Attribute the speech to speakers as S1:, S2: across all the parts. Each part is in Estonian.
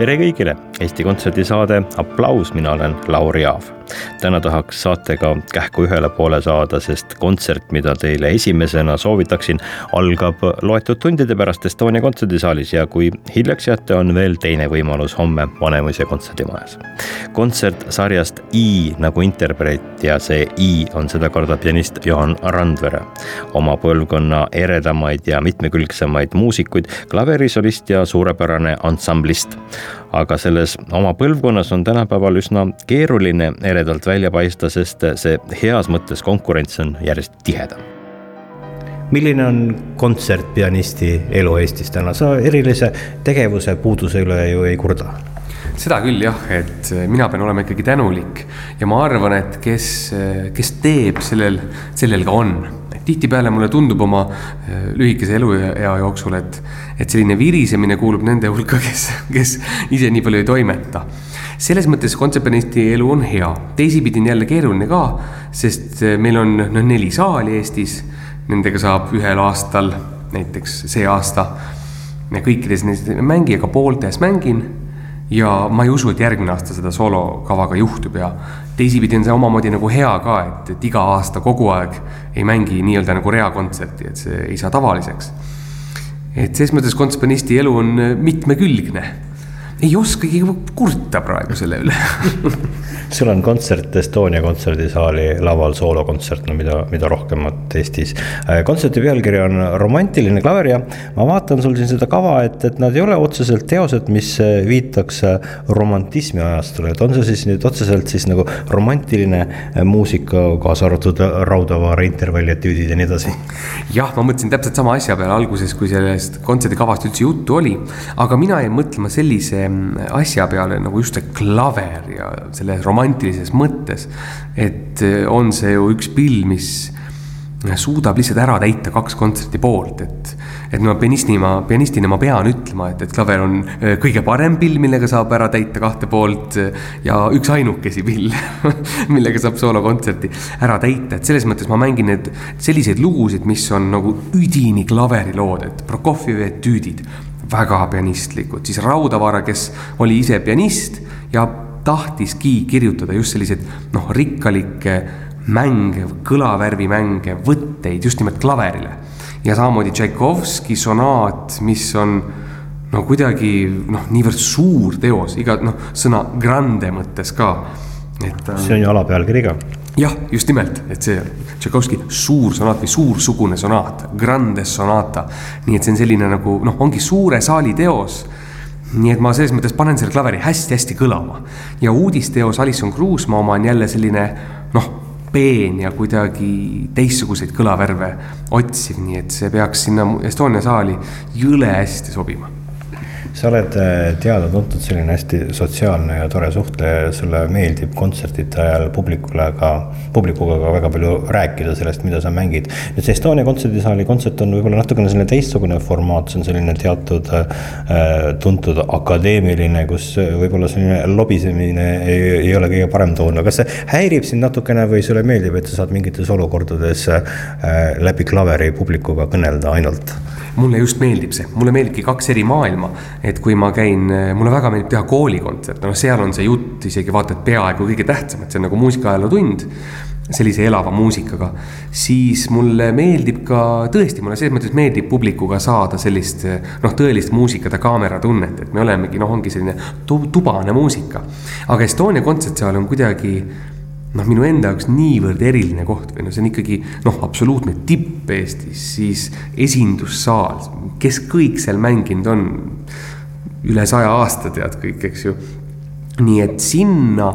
S1: tere kõigile, Eesti Kontserdi saade Applaus, mina olen Lauri Aav. Täna tahaks saatega kähku ühele poole saada, sest kontsert, mida teile esimesena soovitaksin, algab loetud tundide pärast Estonia kontserdisaalis ja kui hiljaks jääte, on veel teine võimalus homme Vanemuise kontserdimajas. kontsert sarjast I nagu interpreet ja see I on sedakorda pianist Johan Randvere. oma põlvkonna eredamaid ja mitmekülgsemaid muusikuid, klaverisolist ja suurepärane ansamblist aga selles oma põlvkonnas on tänapäeval üsna keeruline eredalt välja paista, sest see heas mõttes konkurents on järjest tihedam
S2: milline on kontsertpianisti elu Eestis täna, sa erilise tegevuse puuduse üle ju ei kurda?
S3: seda küll jah, et mina pean olema ikkagi tänulik ja ma arvan, et kes, kes teeb, sellel, sellel ka on tihtipeale mulle tundub oma äh, lühikese eluea jooksul, et, et selline virisemine kuulub nende hulka, kes, kes ise nii palju ei toimeta. Selles mõttes kontsertpianisti elu on hea, teisipidi on jälle keeruline ka, sest äh, meil on noh, neli saali Eestis, nendega saab ühel aastal, näiteks see aasta, kõikides neis mängi, aga pooltes mängin. Ja ma ei usu, et järgmine aasta seda soolokavaga juhtub ja teisipidi on see omamoodi nagu hea ka, et, et iga aasta kogu aeg ei mängi nii-öelda nagu reakontserti, et see ei saa tavaliseks. et ses mõttes kontseptionisti elu on mitmekülgne ei oskagi kurta praegu selle üle
S2: sul on kontsert Estonia kontserdisaali laval, soolokontsert, no mida, mida rohkemat Eestis. Äh, kontserdi pealkiri on romantiline klaver ja ma vaatan sul siin seda kava, et, et nad ei ole otseselt teosed, mis äh, viitaks äh, romantismi ajastule, et on see siis nüüd otseselt siis nagu romantiline muusika, kaasa arvatud Raudavaara intervallietüüdid ja nii edasi?
S3: jah, ma mõtlesin täpselt sama asja peale alguses, kui sellest kontserdikavast üldse juttu oli, aga mina jäin mõtlema sellise asja peale nagu just see klaver ja selles romantilises mõttes. et eh, on see ju üks pill, mis suudab lihtsalt ära täita kaks kontserti poolt, et, et no pianistina, pianistina ma pean ütlema, et, et klaver on eh, kõige parem pill, millega saab ära täita kahte poolt ja üksainukesi pill millega saab soolokontserti ära täita, et selles mõttes ma mängin need selliseid lugusid, mis on nagu üdini klaverilood, et Prokofjevi etüüdid väga pianistlikud, siis Raudavaara, kes oli ise pianist ja tahtiski kirjutada just selliseid noh, rikkalikke mänge, kõlavärvimänge, võtteid just nimelt klaverile. ja samamoodi Tšaikovski sonaat, mis on no kuidagi noh, niivõrd suur teos, iga noh, sõna grande mõttes ka.
S2: et ta. see on ju alapealkiri ka
S3: jah, just nimelt, et see Tšaikovski suur sonaat või suursugune sonaat, grande sonata. nii et see on selline nagu noh, ongi suure saali teos. nii et ma selles mõttes panen selle klaveri hästi-hästi kõlama ja uudisteos Alison Kruusmaa oma on jälle selline noh, peen ja kuidagi teistsuguseid kõlavärve otsiv, nii et see peaks sinna Estonia saali jõle hästi sobima
S2: sa oled äh, teada-tuntud selline hästi sotsiaalne ja tore suhtleja, sulle meeldib kontsertide ajal publikule ka, publikuga ka väga palju rääkida sellest, mida sa mängid. nüüd see Estonia kontserdisaali kontsert on võib-olla natukene selline teistsugune formaat, see on selline teatud äh, tuntud akadeemiline, kus võib-olla selline lobisemine ei, ei ole kõige parem toon, kas see häirib sind natukene või sulle meeldib, et sa saad mingites olukordades äh, läbi klaveri publikuga kõnelda ainult?
S3: mulle just meeldib see, mulle meeldibki kaks eri maailma. Et kui ma käin, mulle väga meeldib teha koolikontserte, noh, seal on see jutt isegi vaata, et peaaegu kõige tähtsam, et see on nagu muusikaajaloo-tund sellise elava muusikaga, siis mulle meeldib ka, tõesti, mulle selles mõttes meeldib publikuga saada sellist noh, tõelist muusikat ja kaameratunnet, et me olemegi, noh, ongi selline tubane muusika. aga Estonia kontsertsaal on kuidagi noh, minu enda jaoks niivõrd eriline koht või noh, see on ikkagi noh, absoluutne tipp Eestis, siis esindussaal, kes kõik seal mänginud on. Üle saja aasta tead kõik, eks ju. nii et sinna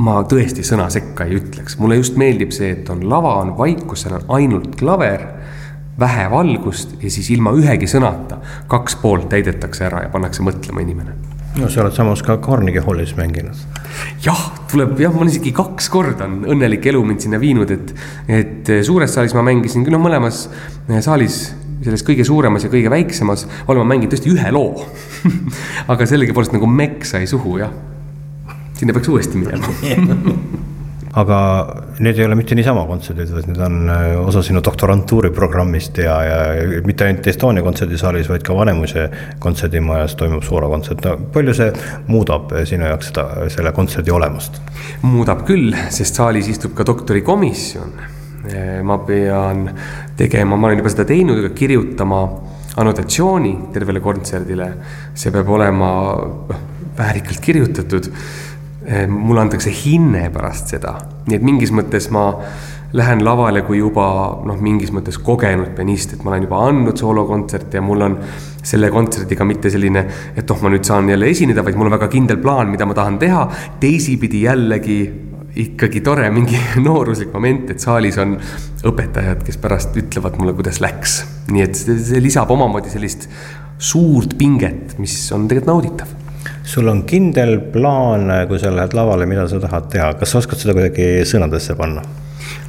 S3: ma tõesti sõna sekka ei ütleks, mulle just meeldib see, et on lava, on vaikus, seal on ainult klaver. vähe valgust ja siis ilma ühegi sõnata kaks poolt täidetakse ära ja pannakse mõtlema inimene.
S2: no sa oled samas ka Carnegie Hallis mänginud.
S3: jah, tuleb jah, ma olen isegi kaks korda on õnnelik elu mind sinna viinud, et, et suures saalis ma mängisin, no mõlemas saalis selles kõige suuremas ja kõige väiksemas olen ma mänginud tõesti ühe loo aga sellegipoolest nagu mekk sai suhu jah. sinna peaks uuesti minema
S2: aga need ei ole mitte niisama kontserdid, vaid need on äh, osa sinu doktorantuuri programmist ja, ja mitte ainult Estonia kontserdisaalis, vaid ka Vanemuise kontserdimajas toimub suurakontsert. no palju see muudab sinu jaoks seda, selle kontserdi olemust?
S3: muudab küll, sest saalis istub ka doktorikomisjon ma pean tegema, ma olen juba seda teinud, aga kirjutama annotatsiooni tervele kontserdile. see peab olema noh, väärikalt kirjutatud. Eh, mulle antakse hinne pärast seda, nii et mingis mõttes ma lähen lavale kui juba noh, mingis mõttes kogenud pianist, et ma olen juba andnud soolokontserte ja mul on selle kontserdiga mitte selline, et oh, ma nüüd saan jälle esineda, vaid mul on väga kindel plaan, mida ma tahan teha. teisipidi jällegi ikkagi tore mingi nooruslik moment, et saalis on õpetajad, kes pärast ütlevad mulle, kuidas läks. nii et see, see lisab omamoodi sellist suurt pinget, mis on tegelikult nauditav
S2: sul on kindel plaan, kui sa lähed lavale, mida sa tahad teha, kas sa oskad seda kuidagi sõnadesse panna?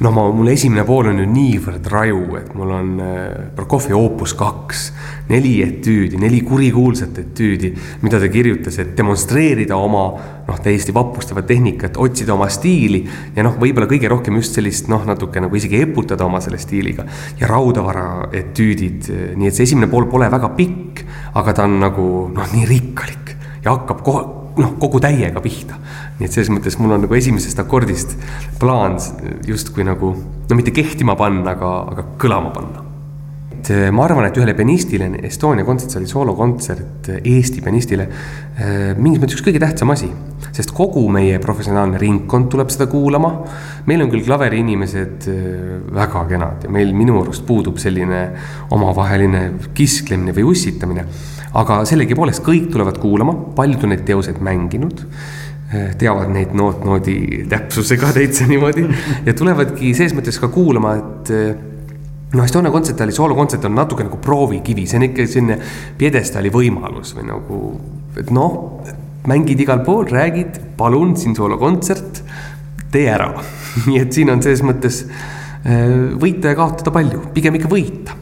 S3: No ma, mul esimene pool on ju niivõrd raju, et mul on äh, Prokofjev oopus kaks, neli etüüdi, neli kurikuulsat etüüdi, mida ta kirjutas, et demonstreerida oma noh, täiesti vapustavat tehnikat, otsida oma stiili ja noh, võib-olla kõige rohkem just sellist noh, natuke nagu isegi eputada oma selle stiiliga. ja raudavara etüüdid, nii et see esimene pool pole väga pikk, aga ta on nagu noh, nii rikkalik ja hakkab kohe noh, kogu täiega pihta. Nii et selles mõttes mul on nagu esimesest akordist plaan justkui nagu, no mitte kehtima panna, aga, aga kõlama panna. et eh, ma arvan, et ühele pianistile Estonia kontsertsaali soolokontsert Eesti pianistile eh, mingis mõttes üks kõige tähtsam asi. sest kogu meie professionaalne ringkond tuleb seda kuulama. meil on küll klaveri inimesed eh, väga kenad ja meil minu arust puudub selline omavaheline kisklemine või ussitamine aga sellegipoolest kõik tulevad kuulama, paljud on neid teoseid mänginud eh, teavad neid noot-noodi täpsusega täitsa niimoodi ja tulevadki selles mõttes ka kuulama, et eh, noh, Estonia kontsertali soolokontsert on natuke nagu proovikivi, see on ikka selline pjedestaali võimalus või nagu, et noh, mängid igal pool, räägid, palun, siin soolokontsert, tee ära. nii et siin on selles mõttes eh, võita ja kaotada palju, pigem ikka võita.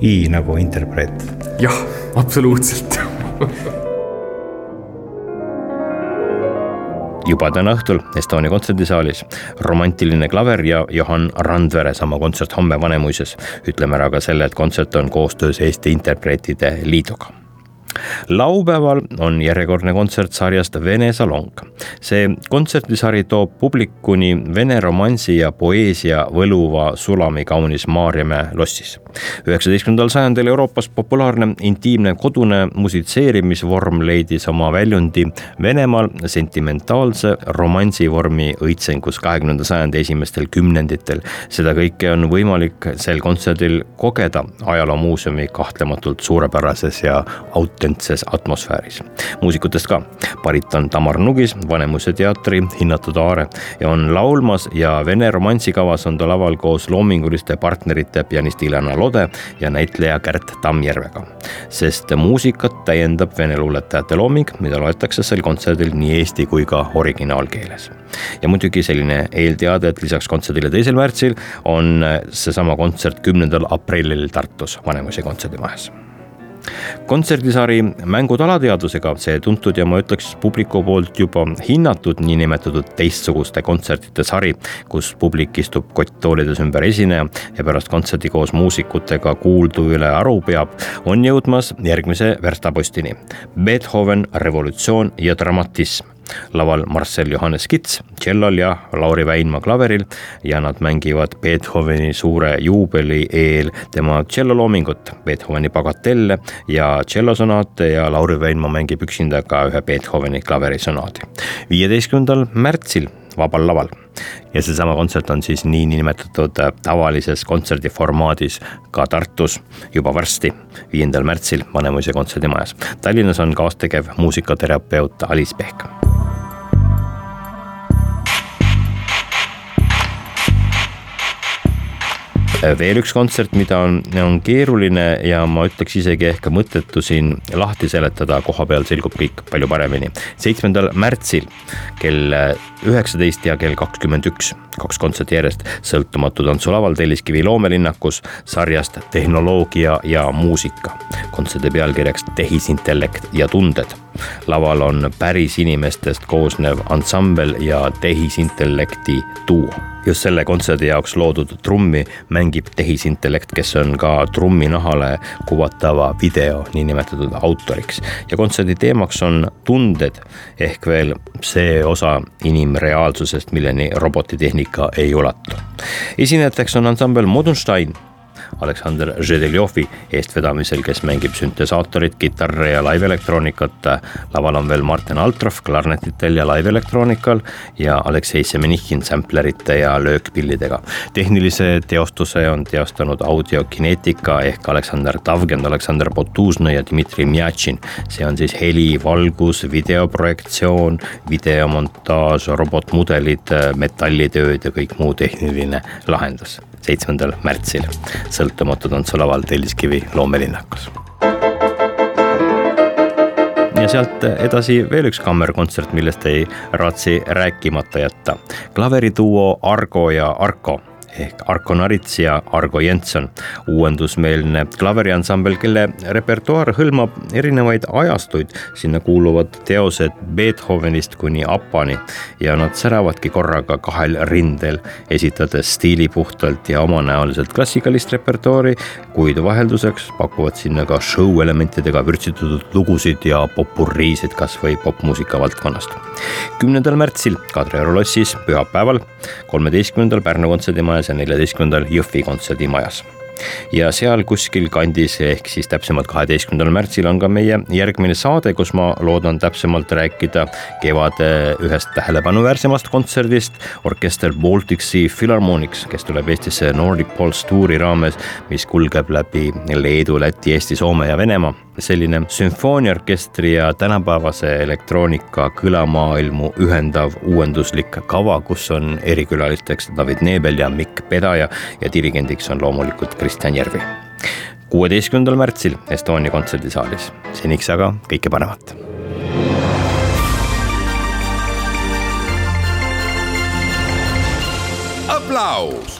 S2: I nagu interpreet.
S3: jah absoluutselt
S1: juba täna õhtul Estonia kontserdisaalis romantiline klaver ja Johan Randvere, sama kontsert homme Vanemuises. ütleme ära ka selle, et kontsert on koostöös Eesti Interpreetide Liiduga laupäeval on järjekordne kontsert sarjast Vene salong. see kontsertisari toob publikuni vene romansi ja poeesia võluva sulami kaunis Maarjamäe lossis. Üheksateistkümnendal sajandil Euroopas populaarne intiimne kodune musitseerimisvorm leidis oma väljundi Venemaal sentimentaalse romansivormi õitsengus kahekümnenda sajandi esimestel kümnenditel. seda kõike on võimalik sel kontserdil kogeda ajaloomuuseumi kahtlematult suurepärases ja aut-, autentses atmosfääris. muusikutest ka, bariton Tamar Nugis, Vanemuise teatri hinnatud aare ja on laulmas ja Vene romansikavas on ta laval koos loominguliste partnerite pianist Ilana Lode ja näitleja Kärt Tammjärvega. sest muusikat täiendab vene luuletajate looming, mida loetakse sel kontserdil nii eesti kui ka originaalkeeles ja muidugi selline eelteade, et lisaks kontserdile teisel märtsil on seesama kontsert kümnendal aprillil Tartus Vanemuise kontserdimajas kontserdisari Mängud alateadvusega, see tuntud ja ma ütleks publiku poolt juba hinnatud niinimetatud teistsuguste kontsertide sari, kus publik istub kotttoolides ümber esineja ja pärast kontserti koos muusikutega kuuldu üle aru peab, on jõudmas järgmise verstapostini. Beethoven, revolutsioon ja dramatism laval Marcel Johannes Kits tšellol ja Lauri Väinmaa klaveril ja nad mängivad Beethoveni suure juubeli eel tema tšelloloomingut, Beethoveni bagatelle ja tšellosonaate ja Lauri Väinmaa mängib üksinda ka ühe Beethoveni klaverisonaadi. viieteistkümnendal märtsil vabal laval. ja seesama kontsert on siis nii niinimetatud tavalises kontserdiformaadis ka Tartus juba varsti, viiendal märtsil Vanemuise kontserdimajas. Tallinnas on kaastegev muusikaterapeut Alice Pehk veel üks kontsert, mida on, on keeruline ja ma ütleks isegi ehk mõttetu siin lahti seletada, koha peal selgub kõik palju paremini. seitsmendal märtsil kell üheksateist ja kell kakskümmend üks, kaks kontserti järjest, sõltumatu tantsulaval Telliskivi loomelinnakus sarjast Tehnoloogia ja muusika. kontserdi pealkirjaks Tehisintellekt ja tunded. Laval on päris inimestest koosnev ansambel ja tehisintellekti duo just selle kontserdi jaoks loodud trummi mängib tehisintellekt, kes on ka trumminahale kuvatava video niinimetatud autoriks. ja kontserdi teemaks on tunded ehk veel see osa inimreaalsusest, milleni robotitehnika ei ulatu. esinejateks on ansambel Modunstein Aleksander Žedeljovi eestvedamisel, kes mängib süntesaatorit, kitarre ja live-elektroonikat. laval on veel Martin Altrov klarnetitel ja live-elektroonikal ja Aleksei Semenihin samplerite ja löökpillidega. tehnilise teostuse on teostanud audiokineetika ehk Aleksander Tavgen, Aleksander Potuznõi ja Dmitri Mjatšin. see on siis heli, valgus, videoprojektsioon, videomontaaž, robotmudelid, metallitööd ja kõik muu tehniline lahendus seitsmendal märtsil. Sõltumatu tantsulaval Telliskivi loomelinnakus. Ja sealt edasi veel üks kammerkontsert, millest ei raatsi rääkimata jätta. klaveriduo Argo ja Arko ehk Arko Narits ja Argo Jenson, uuendusmeelne klaveriansambel, kelle repertuaar hõlmab erinevaid ajastuid. sinna kuuluvad teosed Beethovenist kuni Appani ja nad säravadki korraga kahel rindel, esitades stiilipuhtalt ja omanäoliselt klassikalist repertuaari, kuid vahelduseks pakuvad sinna ka show elementidega vürtsitatud lugusid ja popurriisid kasvõi popmuusika valdkonnast. kümnendal märtsil Kadrioru lossis pühapäeval, kolmeteistkümnendal Pärnu kontserdimajas ja neljateistkümnendal Jõhvi kontserdimajas. Ja seal kuskil kandis, ehk siis täpsemalt kaheteistkümnendal märtsil on ka meie järgmine saade, kus ma loodan täpsemalt rääkida kevade ühest tähelepanuväärsemast kontserdist, orkester Baltic Sea Philharmonics, kes tuleb Eestisse Nordic Pulse tuuri raames, mis kulgeb läbi Leedu, Läti, Eesti, Soome ja Venemaa selline sümfooniaorkestri ja tänapäevase elektroonika kõlamaailmu ühendav uuenduslik kava, kus on erikülalisteks David Neebel ja Mikk Pedaja ja dirigendiks on loomulikult Kristjan Järvi. kuueteistkümnendal märtsil Estonia kontserdisaalis, seniks aga kõike paremat.
S4: aplaus